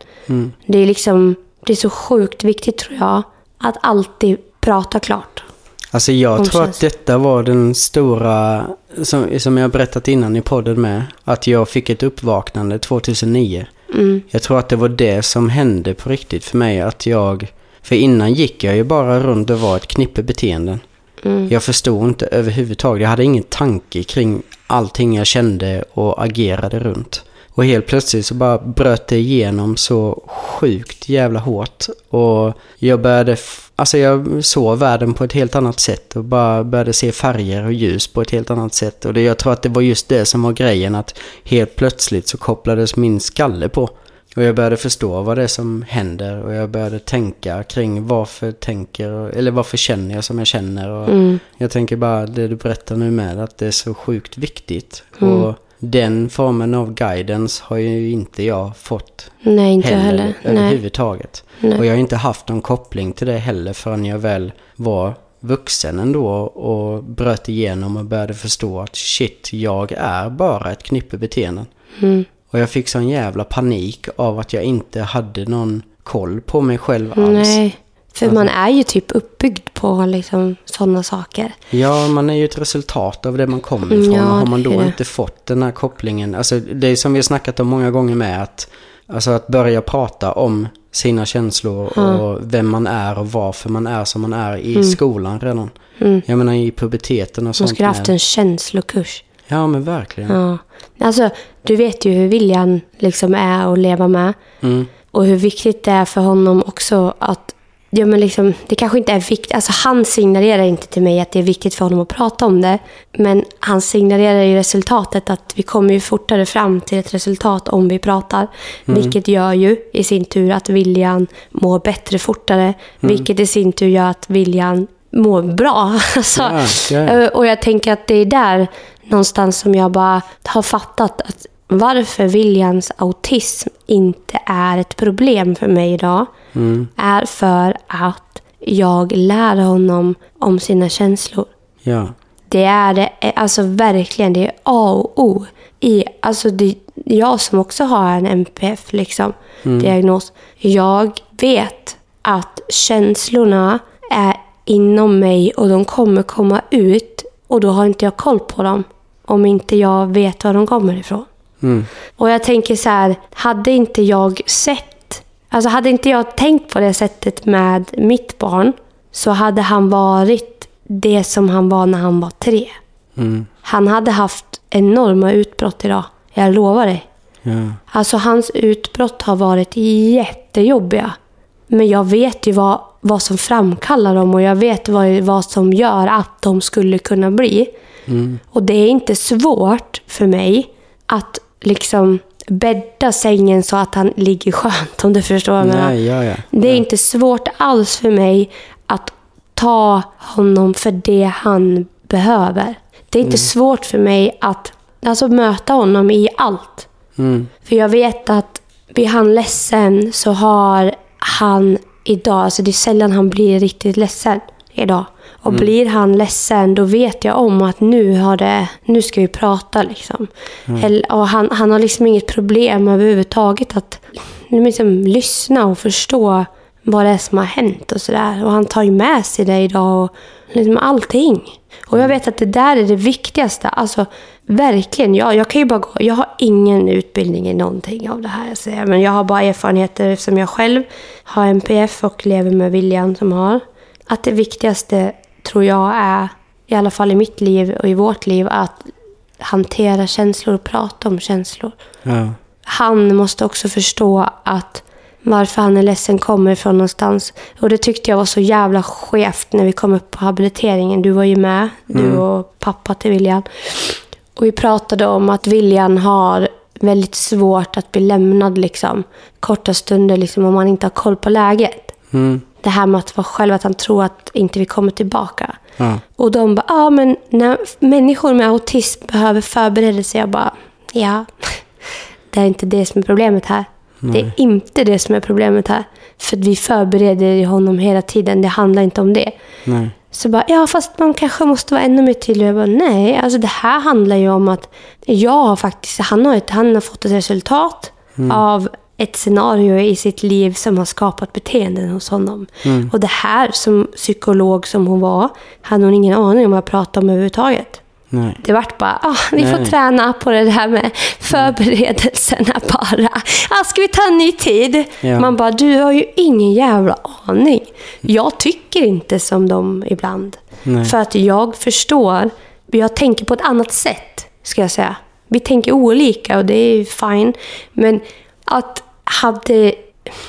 Det är liksom, det är så sjukt viktigt tror jag, att alltid prata klart. Alltså jag tror att detta var den stora, som, som jag berättat innan i podden med, att jag fick ett uppvaknande 2009. Mm. Jag tror att det var det som hände på riktigt för mig, att jag, för innan gick jag ju bara runt och var ett knippe beteenden. Mm. Jag förstod inte överhuvudtaget, jag hade ingen tanke kring allting jag kände och agerade runt. Och helt plötsligt så bara bröt det igenom så sjukt jävla hårt. Och jag började, alltså jag såg världen på ett helt annat sätt och bara började se färger och ljus på ett helt annat sätt. Och det, jag tror att det var just det som var grejen, att helt plötsligt så kopplades min skalle på. Och jag började förstå vad det är som händer och jag började tänka kring varför tänker, eller varför känner jag som jag känner. Och Mm. Jag tänker bara det du berättar nu med att det är så sjukt viktigt. Mm. Och den formen av guidance har ju inte jag fått Nej, inte heller, heller. Överhuvudtaget. Nej. Och jag har inte haft någon koppling till det heller förrän jag väl var vuxen ändå och bröt igenom och började förstå att shit, jag är bara ett knippe beteenden. Mm. Och jag fick sån jävla panik av att jag inte hade någon koll på mig själv alls. Nej, för man är ju typ uppbyggd på liksom sådana saker. Ja, man är ju ett resultat av det man kommer Mm, ifrån. ja, och har man då inte fått den här kopplingen. Alltså det är som vi har snackat om många gånger med. Att, alltså att börja prata om sina känslor och vem man är och varför man är som man är i skolan redan. Jag menar i puberteten och Man sånt. Mm. skulle haft en känslokurs. Ja, men verkligen. Ja. Alltså, du vet ju hur William liksom är att leva med. Mm. Och hur viktigt det är för honom också att... Ja, men liksom, det kanske inte är viktigt. Alltså, han signalerar inte till mig att det är viktigt för honom att prata om det. Men han signalerar ju resultatet att vi kommer ju fortare fram till ett resultat om vi pratar. Vilket gör ju i sin tur att William mår bättre fortare. Vilket i sin tur gör att William mår bra. Alltså, ja. Eh, Och jag tänker att det är där någonstans som jag bara har fattat att varför Williams autism inte är ett problem för mig idag är för att jag lär honom om sina känslor. Ja. Det är det, alltså verkligen, det är A och O. I, alltså det, jag som också har en MPF liksom, diagnos. Jag vet att känslorna är inom mig och de kommer komma ut och då har inte jag koll på dem. Om inte jag vet var de kommer ifrån. Mm. Och jag tänker så här, hade inte jag sett, alltså hade inte jag tänkt på det sättet med mitt barn så hade han varit det som han var när han var tre. Mm. Han hade haft enorma utbrott idag. Jag lovar dig. Ja. Alltså hans utbrott har varit jättejobbiga. Men jag vet ju vad, vad som framkallar dem och jag vet vad, vad som gör att de skulle kunna bli. Och det är inte svårt för mig att liksom bädda sängen så att han ligger skönt om du förstår vad jag menar. Ja, ja. Det är inte svårt alls för mig att ta honom för det han behöver. Det är inte svårt för mig att alltså, möta honom i allt. Mm. För jag vet att blir han ledsen så har han idag, alltså det är sällan han blir riktigt ledsen idag. Och blir han ledsen då vet jag om att nu har det, nu ska vi prata liksom. Eller, och han, han har liksom inget problem överhuvudtaget att liksom, lyssna och förstå vad det är som har hänt och sådär. Och han tar ju med sig det idag och liksom allting. Och jag vet att det där är det viktigaste. Alltså verkligen, ja, jag kan ju bara gå. Jag har ingen utbildning i någonting av det här. Jag säger. Men jag har bara erfarenheter eftersom jag själv har MPF och lever med William som har. Att det viktigaste tror jag är, i alla fall i mitt liv och i vårt liv, att hantera känslor och prata om känslor Ja. han måste också förstå att varför han är ledsen kommer ifrån någonstans. Och det tyckte jag var så jävla skevt när vi kom upp på habiliteringen. Du var ju med, du och pappa till William. Och vi pratade om att William har väldigt svårt att bli lämnad liksom, korta stunder liksom, om man inte har koll på läget. Mm. Det här med att vara själv, att han tror att inte vi kommer tillbaka. Ja. Och de bara, ja men när människor med autism behöver förberedelse. Jag bara, ja. Det är inte det som är problemet här. Det är inte det som är problemet här. För vi förbereder honom hela tiden. Det handlar inte om det. Nej. Så bara, ja fast man kanske måste vara ännu mer tydlig. Jag bara, nej, alltså det här handlar ju om att jag har faktiskt, han har, ett, han har fått ett resultat av ett scenario i sitt liv som har skapat beteenden hos honom. Och det här som psykolog som hon var, hade hon ingen aning om vad jag pratade om överhuvudtaget. Nej. Det vart bara, ah, vi får Nej. träna på det här med förberedelserna bara. Ah, ska vi ta en ny tid? Ja. Man bara, du har ju ingen jävla aning. Jag tycker inte som dem ibland. Nej. För att jag förstår, jag tänker på ett annat sätt, ska jag säga. Vi tänker olika och det är ju fine. Men att hade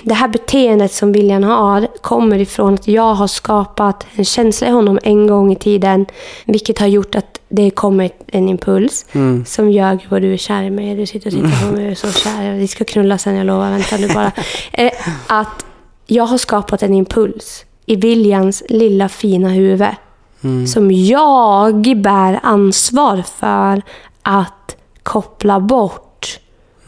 det här beteendet som William har kommer ifrån att jag har skapat en känsla i honom en gång i tiden. Vilket har gjort att det kommer en impuls som gör vad du är kär i mig. Du sitter och tittar på mig och är så kär. Vi ska knulla sen, jag lovar. Vänta nu bara. Eh, att jag har skapat en impuls i Williams lilla fina huvud. Som jag bär ansvar för att koppla bort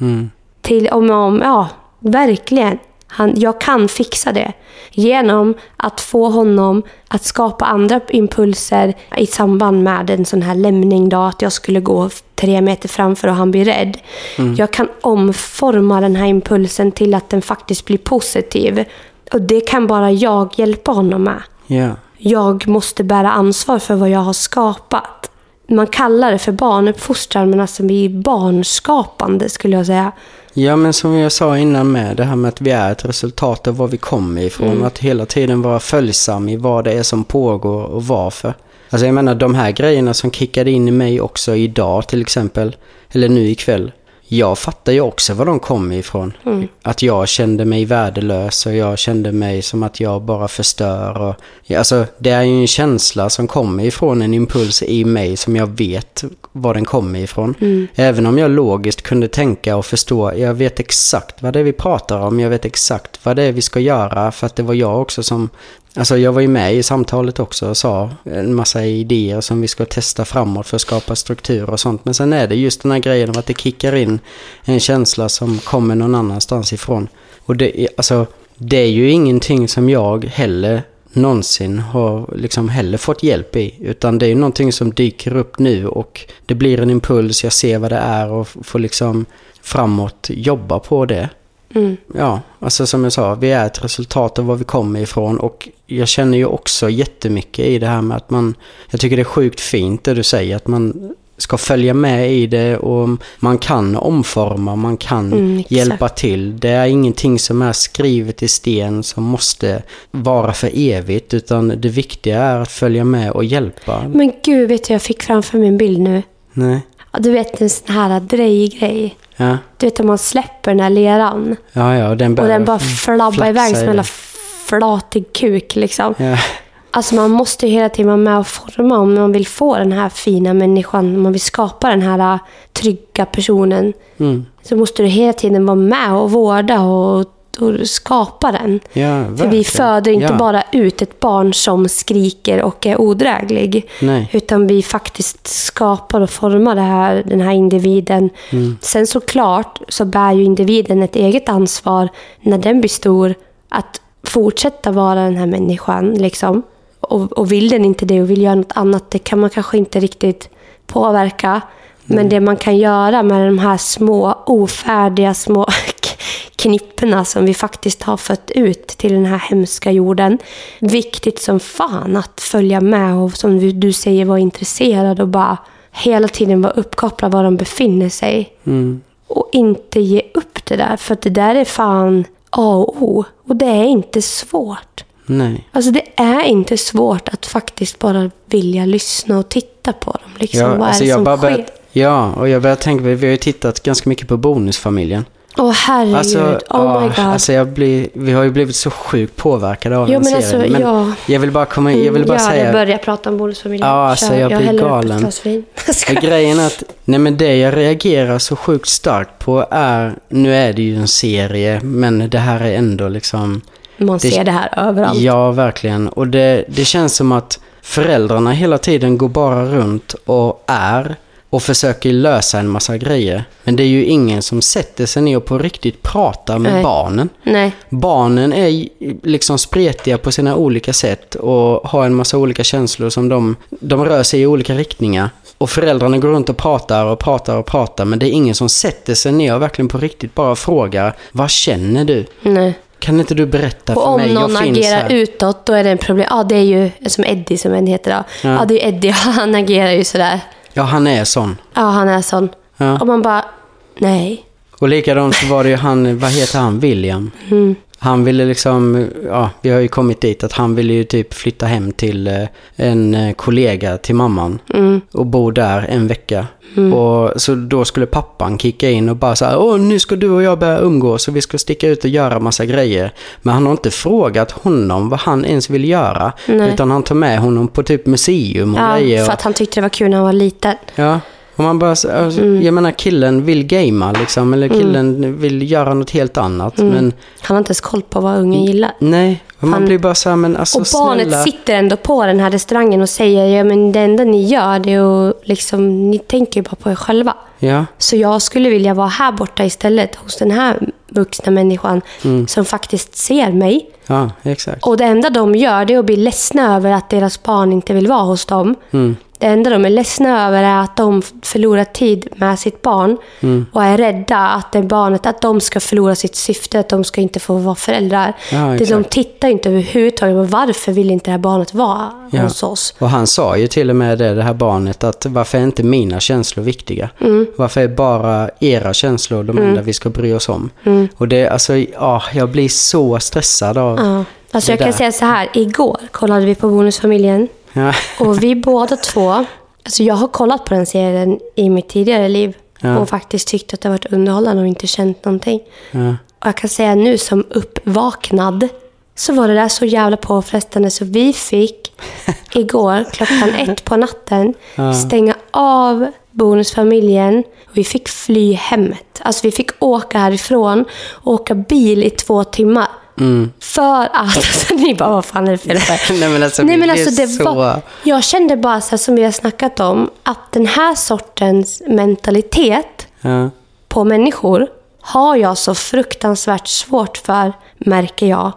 Mm. till om, om ja, verkligen. Han, jag kan fixa det genom att få honom att skapa andra impulser i samband med en sån här lämning. Då, att jag skulle gå tre meter framför och han blir rädd. Jag kan omforma den här impulsen till att den faktiskt blir positiv. Och det kan bara jag hjälpa honom med. Ja. Jag måste bära ansvar för vad jag har skapat. Man kallar det för barnuppfostran, men alltså vi är barnskapande skulle jag säga. Ja, men som jag sa innan med det här med att vi är ett resultat av var vi kommer ifrån. Att hela tiden vara följsam i vad det är som pågår och varför. Alltså jag menar de här grejerna som kickade in i mig också idag till exempel. Eller nu ikväll. Jag fattar ju också var de kommer ifrån. Att jag kände mig värdelös och jag kände mig som att jag bara förstör. Och, alltså det är ju en känsla som kommer ifrån en impuls i mig som jag vet var den kommer ifrån. Även om jag logiskt kunde tänka och förstå, jag vet exakt vad det är vi pratar om, jag vet exakt vad det är vi ska göra för att det var jag också som Alltså jag var ju med i samtalet också och sa en massa idéer som vi ska testa framåt för att skapa struktur och sånt. Men sen är det just den här grejen om att det kickar in en känsla som kommer någon annanstans ifrån. Och det är, alltså, det är ju ingenting som jag heller någonsin har liksom heller fått hjälp i. Utan det är ju någonting som dyker upp nu och det blir en impuls, jag ser vad det är och får liksom framåt jobba på det. Ja, alltså som jag sa, vi är ett resultat av var vi kommer ifrån och jag känner ju också jättemycket i det här med att man, jag tycker det är sjukt fint det du säger, att man ska följa med i det och man kan omforma, man kan Mm, hjälpa till. Det är ingenting som är skrivet i sten som måste vara för evigt utan det viktiga är att följa med och hjälpa. Men gud, vet du, jag fick framför mig en bild nu. Nej, Ja, Du vet en sån här drejgrej. ja, Du vet om man släpper den här leran ja, ja och den och den bara flabbar iväg som en jävla flatig kuk liksom. Ja, Alltså man måste ju hela tiden vara med och forma om man vill få den här fina människan, om man vill skapa den här äh, trygga personen. mm. Så måste du hela tiden vara med och vårda och, och skapa den. ja För vi föder inte ja. bara ut ett barn som skriker och är odräglig. Nej. Utan vi faktiskt skapar och formar här, den här individen. Sen såklart så bär ju individen ett eget ansvar när den blir stor att fortsätta vara den här människan. Liksom. Och, och vill den inte det och vill göra något annat, det kan man kanske inte riktigt påverka. Men det man kan göra med de här små ofärdiga små knipporna som vi faktiskt har fött ut till den här hemska jorden. Viktigt som fan att följa med och som du- säger vara intresserad och bara hela tiden vara uppkopplad var de befinner sig. Mm. Och inte ge upp det där, för att det där är fan A och O. Och det är inte svårt. Nej. Alltså det är inte svårt att faktiskt bara vilja lyssna och titta på dem. Liksom. Ja, Vad är alltså det som sker? ja, och jag börjar tänka, vi har ju tittat ganska mycket på Bonusfamiljen. Åh herregud, Alltså, oh ja, my god. alltså jag blir, vi har ju blivit så sjukt påverkade av Jo, den men serien. alltså, men ja. jag vill bara komma in, jag vill bara ja, säga... jag börjar prata om bonusfamiljen. Ja, alltså, Kör, jag blir upp galen. Och grejen är att, nej men det jag reagerar så sjukt starkt på är, nu är det ju en serie, men det här är ändå liksom, man ser det här överallt. Ja, verkligen. Och det, det känns som att föräldrarna hela tiden går bara runt och är och försöker lösa en massa grejer. Men det är ju ingen som sätter sig ner och på riktigt pratar med Nej. barnen. Nej. Barnen är ju liksom spretiga på sina olika sätt och har en massa olika känslor som de, de rör sig i olika riktningar. Och föräldrarna går runt och pratar och pratar och pratar men det är ingen som sätter sig ner och verkligen på riktigt bara frågar Vad känner du? Nej. Kan inte du berätta Och för om mig? någon Jag finns agerar här. utåt, då är det en problem. Ja, det är ju som Eddie som en heter då. Ja, Ja. det är Eddie. Han agerar ju sådär. Ja, han är sån. Ja, han är sån. Ja. Och man bara, nej. Och likadant så var det ju han, vad heter han, William? Mm. Han ville liksom, ja, vi har ju kommit dit att han ville ju typ flytta hem till eh, en eh, kollega till mamman Mm. och bo där en vecka. Och så då skulle pappan kicka in och bara så här, åh nu ska du och jag börja umgås och vi ska sticka ut och göra massa grejer. Men han har inte frågat honom vad han ens vill göra. Nej. Utan han tar med honom på typ museum och Ja, grejer. för Och, att han tyckte det var kul när han var liten. ja. Och man bara, så- alltså, Mm. jag menar killen vill gamea liksom, eller killen vill göra något helt annat. Mm. Men Han har inte ens koll på vad ungen gillar. nej, och man Han- blir bara så här, men alltså Och barnet snälla. sitter ändå på den här restaurangen och säger, ja men det enda ni gör det är att liksom, ni tänker ju bara på er själva. Ja, Så jag skulle vilja vara här borta istället hos den här vuxna människan Mm. som faktiskt ser mig. ja, exakt. Och det enda de gör det är att bli ledsna över att deras barn inte vill vara hos dem. Mm. Det enda de är ledsna över är att de förlorar tid med sitt barn Mm. och är rädda att det barnet att de ska förlora sitt syfte, att de ska inte få vara föräldrar. Ja, det de tittar inte överhuvudtaget på varför vill inte det här barnet vara Ja. hos oss. Och han sa ju till och med det, det här barnet, att varför är inte mina känslor viktiga? Mm. Varför är bara era känslor de enda vi ska bry oss om? Mm. Och det, alltså, ja, jag blir så stressad av Ja. Alltså jag kan där. säga så här, igår kollade vi på Bonusfamiljen Ja. och vi båda två, alltså jag har kollat på den serien i mitt tidigare liv Ja. och faktiskt tyckt att det har varit underhållande och inte känt någonting. Ja. Och jag kan säga nu som uppvaknad så var det där så jävla påfrestande så vi fick igår klockan ett på natten stänga av bonusfamiljen och vi fick fly hemmet. Alltså vi fick åka härifrån och åka bil i två timmar. Mm. För att, alltså, ni bara, vad fan är det för? Nej men alltså, Nej, men alltså det så... var, jag kände bara så här, som vi har snackat om, att den här sortens mentalitet Ja. på människor har jag så fruktansvärt svårt för, märker jag.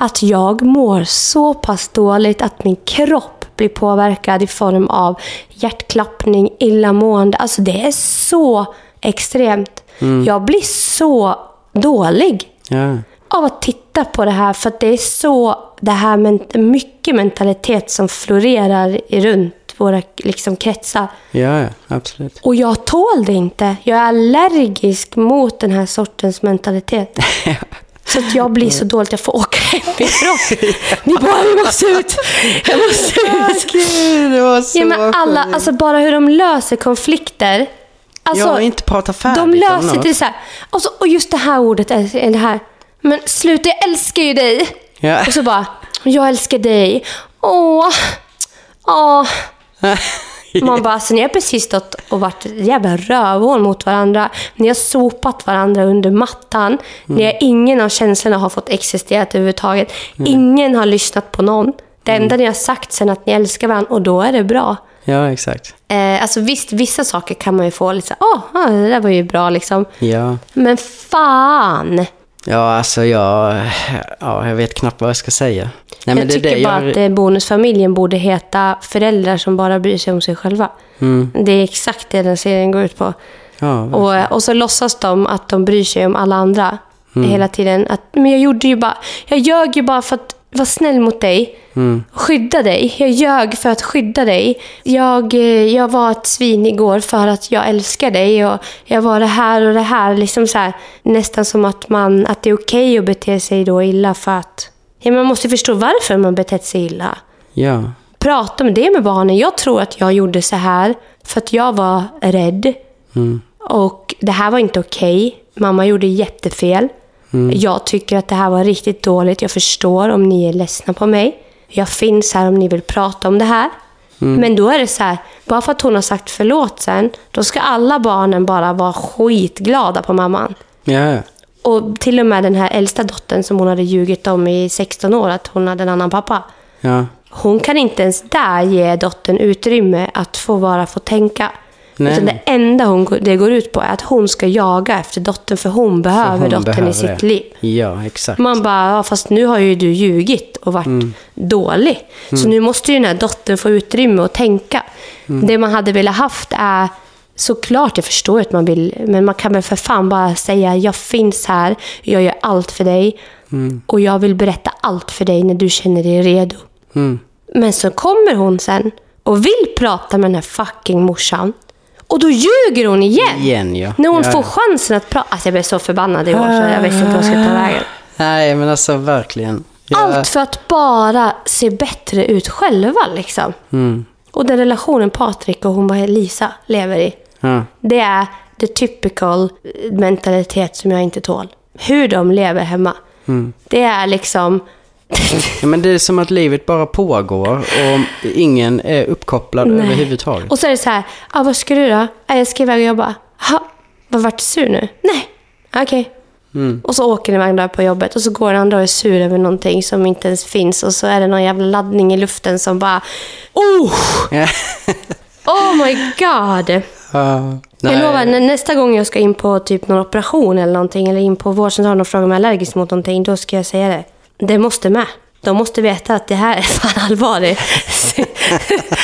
Att jag mår så pass dåligt att min kropp blir påverkad i form av hjärtklappning, illamående. Alltså det är så extremt. Jag blir så dålig Ja. Av att titta på det här för att det är så det här men, mycket mentalitet som florerar runt våra liksom, kretsar. ja, ja, absolut. Och jag tål det inte. Jag är allergisk mot den här sortens mentalitet. Så att jag blir så dåligt att jag får åka hemifrån. Ni bara, jag måste ut! Jag måste ut! Gud, det var så Ja, men alla, alltså bara hur de löser konflikter. Alltså, Jag inte prata färdigt de löser det så här. Och, så, och just det här ordet, det här. Men sluta, jag älskar ju dig. Ja. Och så bara, jag älskar dig. Åh, åh. Man bara, alltså, ni har precis stått och varit jävla rövhål mot varandra. Ni har sopat varandra under mattan. Ni har, ingen av känslorna har fått existera överhuvudtaget. Ingen har lyssnat på någon. Det enda ni har sagt sen att ni älskar varandra och då är det bra. Ja, exakt. Eh, alltså visst, vissa saker kan man ju få lite så åh, ah, det där var ju bra liksom. Ja. Men fan! Ja, alltså jag... Ja, jag vet knappt vad jag ska säga. Nej, jag tycker bara att eh, bonusfamiljen borde heta föräldrar som bara bryr sig om sig själva. Mm. Det är exakt det den serien går ut på. Ja, Och, och så låtsas de att de bryr sig om alla andra Mm. hela tiden. Att, men jag gjorde ju bara, jag ljög ju bara för att vara snäll mot dig. Mm. Skydda dig. Jag ljög för att skydda dig. Jag, eh, jag var ett svin igår för att jag älskar dig. Och jag var det här och det här. Liksom så här nästan som att, man, att det är okej att bete sig då illa för att... Ja, man måste förstå varför man betett sig illa. ja. Prata med det med barnen. Jag tror att jag gjorde så här för att jag var rädd. Mm. Och det här var inte okej. Mamma gjorde jättefel. Jag tycker att det här var riktigt dåligt. Jag förstår om ni är ledsna på mig. Jag finns här om ni vill prata om det här. Men då är det så här, bara för att hon har sagt förlåt sen, då ska alla barnen bara vara skitglada på mamman. Ja. Och till och med den här äldsta dottern som hon hade ljugit om i 16 år, att hon hade en annan pappa. Ja. Hon kan inte ens där ge dottern utrymme att få vara, få tänka. Nej. Utan det enda hon, det går ut på är att hon ska jaga efter dottern, för hon behöver hon dottern behöver i sitt det. liv. Ja, exakt. Man bara, ja, fast nu har ju du ljugit och varit Mm. dålig. Så nu måste ju den här dottern få utrymme att tänka. Mm. Det man hade velat haft är, såklart jag förstår att man vill, men man kan väl för fan bara säga, jag finns här, jag gör allt för dig. Mm. Och jag vill berätta allt för dig när du känner dig redo. Mm. Men så kommer hon sen och vill prata med den här fucking morsan. Och då ljuger hon igen. Igen, ja. När hon ja, får ja. chansen att prata. Alltså jag blev så förbannad i år så jag visste inte vad jag skulle ta vägen. Nej, men alltså verkligen. Ja. Allt för att bara se bättre ut själva liksom. Mm. Och den relationen Patrik och hon var Lisa lever i. Ja. Det är the typical mentalitet som jag inte tål. Hur de lever hemma. Mm. Det är liksom... Ja, men det är som att livet bara pågår och ingen är uppkopplad Nej. överhuvudtaget. Och så är det så här, ah, vad ska du då? Ah, jag ska iväg och jobba. Ha, vad vart du sur nu? Nej, okej. Mm. Och så åker den iväg där på jobbet och så går den andra och är sur över någonting som inte ens finns och så är det någon jävla laddning i luften som bara... Oh! Oh my god! Ja. Jag lovar, nä- nästa gång jag ska in på typ någon operation eller någonting eller in på vårdcentralen och fråga om jag är allergisk mot någonting, då ska jag säga det. Det måste med. De måste veta att det här är fan allvarlig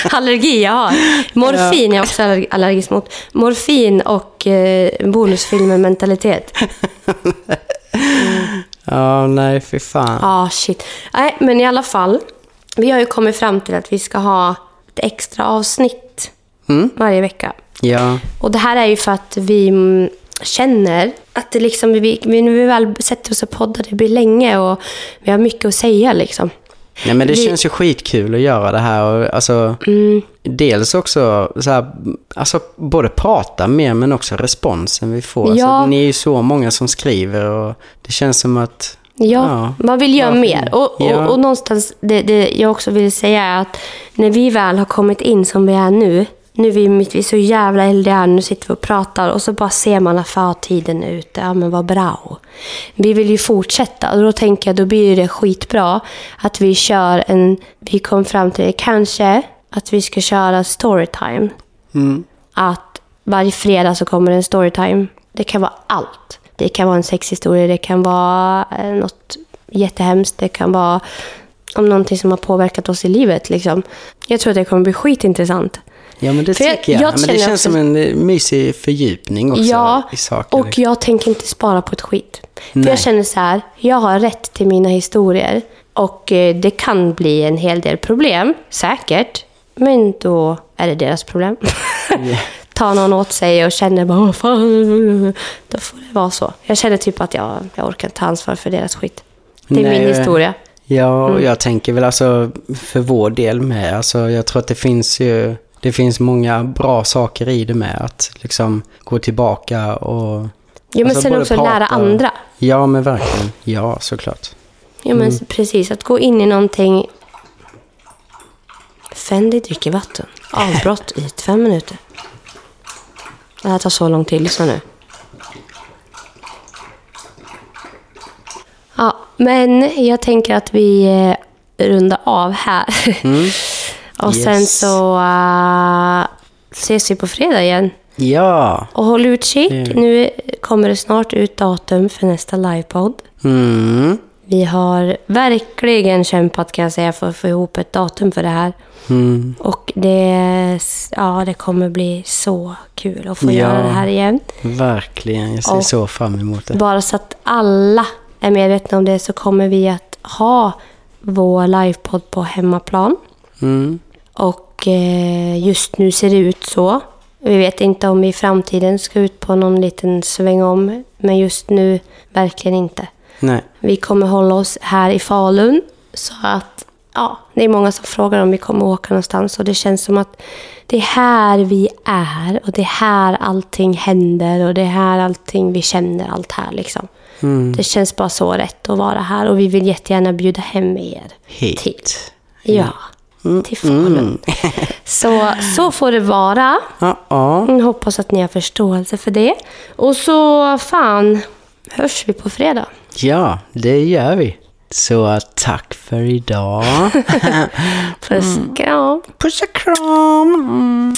allergi jag har. Morfin är jag också allerg- allergisk mot. Morfin och eh, bonusfilmer mentalitet. Ja, nej, fy fan. Ja, ah, shit. Nej, men i alla fall. Vi har ju kommit fram till att vi ska ha ett extra avsnitt Mm. varje vecka. Ja. Och det här är ju för att vi mm, känner att det liksom, vi, vi, när vi väl sätter oss och poddar, det blir länge och vi har mycket att säga liksom. Nej, men det Vi- känns ju skitkul att göra det här. Och, alltså, Mm. Dels också så här, alltså, både prata mer men också responsen vi får. Ja. Alltså, ni är ju så många som skriver och det känns som att... Ja, Ja. man vill göra mer. och, Ja. och någonstans, det, det jag också vill säga är att när vi väl har kommit in som vi är nu, nu är vi, mitt- är så jävla äldre nu sitter vi och pratar och så bara ser man att fan, tiden är ute, ja men vad bra. Vi vill ju fortsätta och då tänker jag, då blir det skitbra att vi kör en, vi kom fram till det, kanske att vi ska köra storytime. Mm. Att varje fredag så kommer en storytime. Det kan vara allt. Det kan vara en sexhistoria, det kan vara eh, något jättehemskt, det kan vara om någonting som har påverkat oss i livet. Liksom. Jag tror att det kommer bli skitintressant. Ja, men det För jag- tycker jag. jag men det känns också- som en eh, mysig fördjupning också ja, i saker. och jag tänker inte spara på ett skit. För Nej. jag känner så här, jag har rätt till mina historier. Och eh, det kan bli en hel del problem, säkert. Men då är det deras problem. Ta någon åt sig och känner bara, fan. Då får det vara så. Jag känner typ att jag, jag orkar inte ta ansvar för deras skit. Det är Nej, min historia. Ja, Mm. och jag tänker väl alltså för vår del med. Alltså, jag tror att det finns ju det finns många bra saker i det med. Att liksom gå tillbaka och... Jo, men alltså, sen också lära andra. Ja, men verkligen. Ja, såklart. Ja, men Mm. precis. Att gå in i någonting... Fendi dricker vatten. Avbrott i fem minuter. Det här tar så lång tid. Lyssna nu. Ja, men jag tänker att vi eh, rundar av här. Och sen. Yes. så uh, ses vi på fredag igen. Ja. Och håll utkik. Mm. Nu kommer det snart ut datum för nästa livepodd. Mm. Vi har verkligen kämpat kan jag säga för att få ihop ett datum för det här. Mm. Och det, ja, det kommer bli så kul att få Ja. göra det här igen. Verkligen. Jag ser Och- så fram emot det. Bara så att alla är medvetna om det så kommer vi att ha vår livepodd på hemmaplan. Mm. Och eh, just nu ser det ut så. Vi vet inte om vi i framtiden ska ut på någon liten sväng om. Men just nu verkligen inte. Nej. Vi kommer hålla oss här i Falun. Så att, ja, det är många som frågar om vi kommer åka någonstans. Och det känns som att det är här vi är. Och det är här allting händer. Och det är här allting vi känner allt här liksom. Mm. Det känns bara så rätt att vara här. Och vi vill jättegärna bjuda hem er. Hit. Ja, Mm, till Falun. Mm. så, så får det vara. Ja, ja. Mm, hoppas att ni har förståelse för det. Och så fan, hörs vi på fredag. Ja, det gör vi. Så tack för idag. Puss och kram. Puss och kram.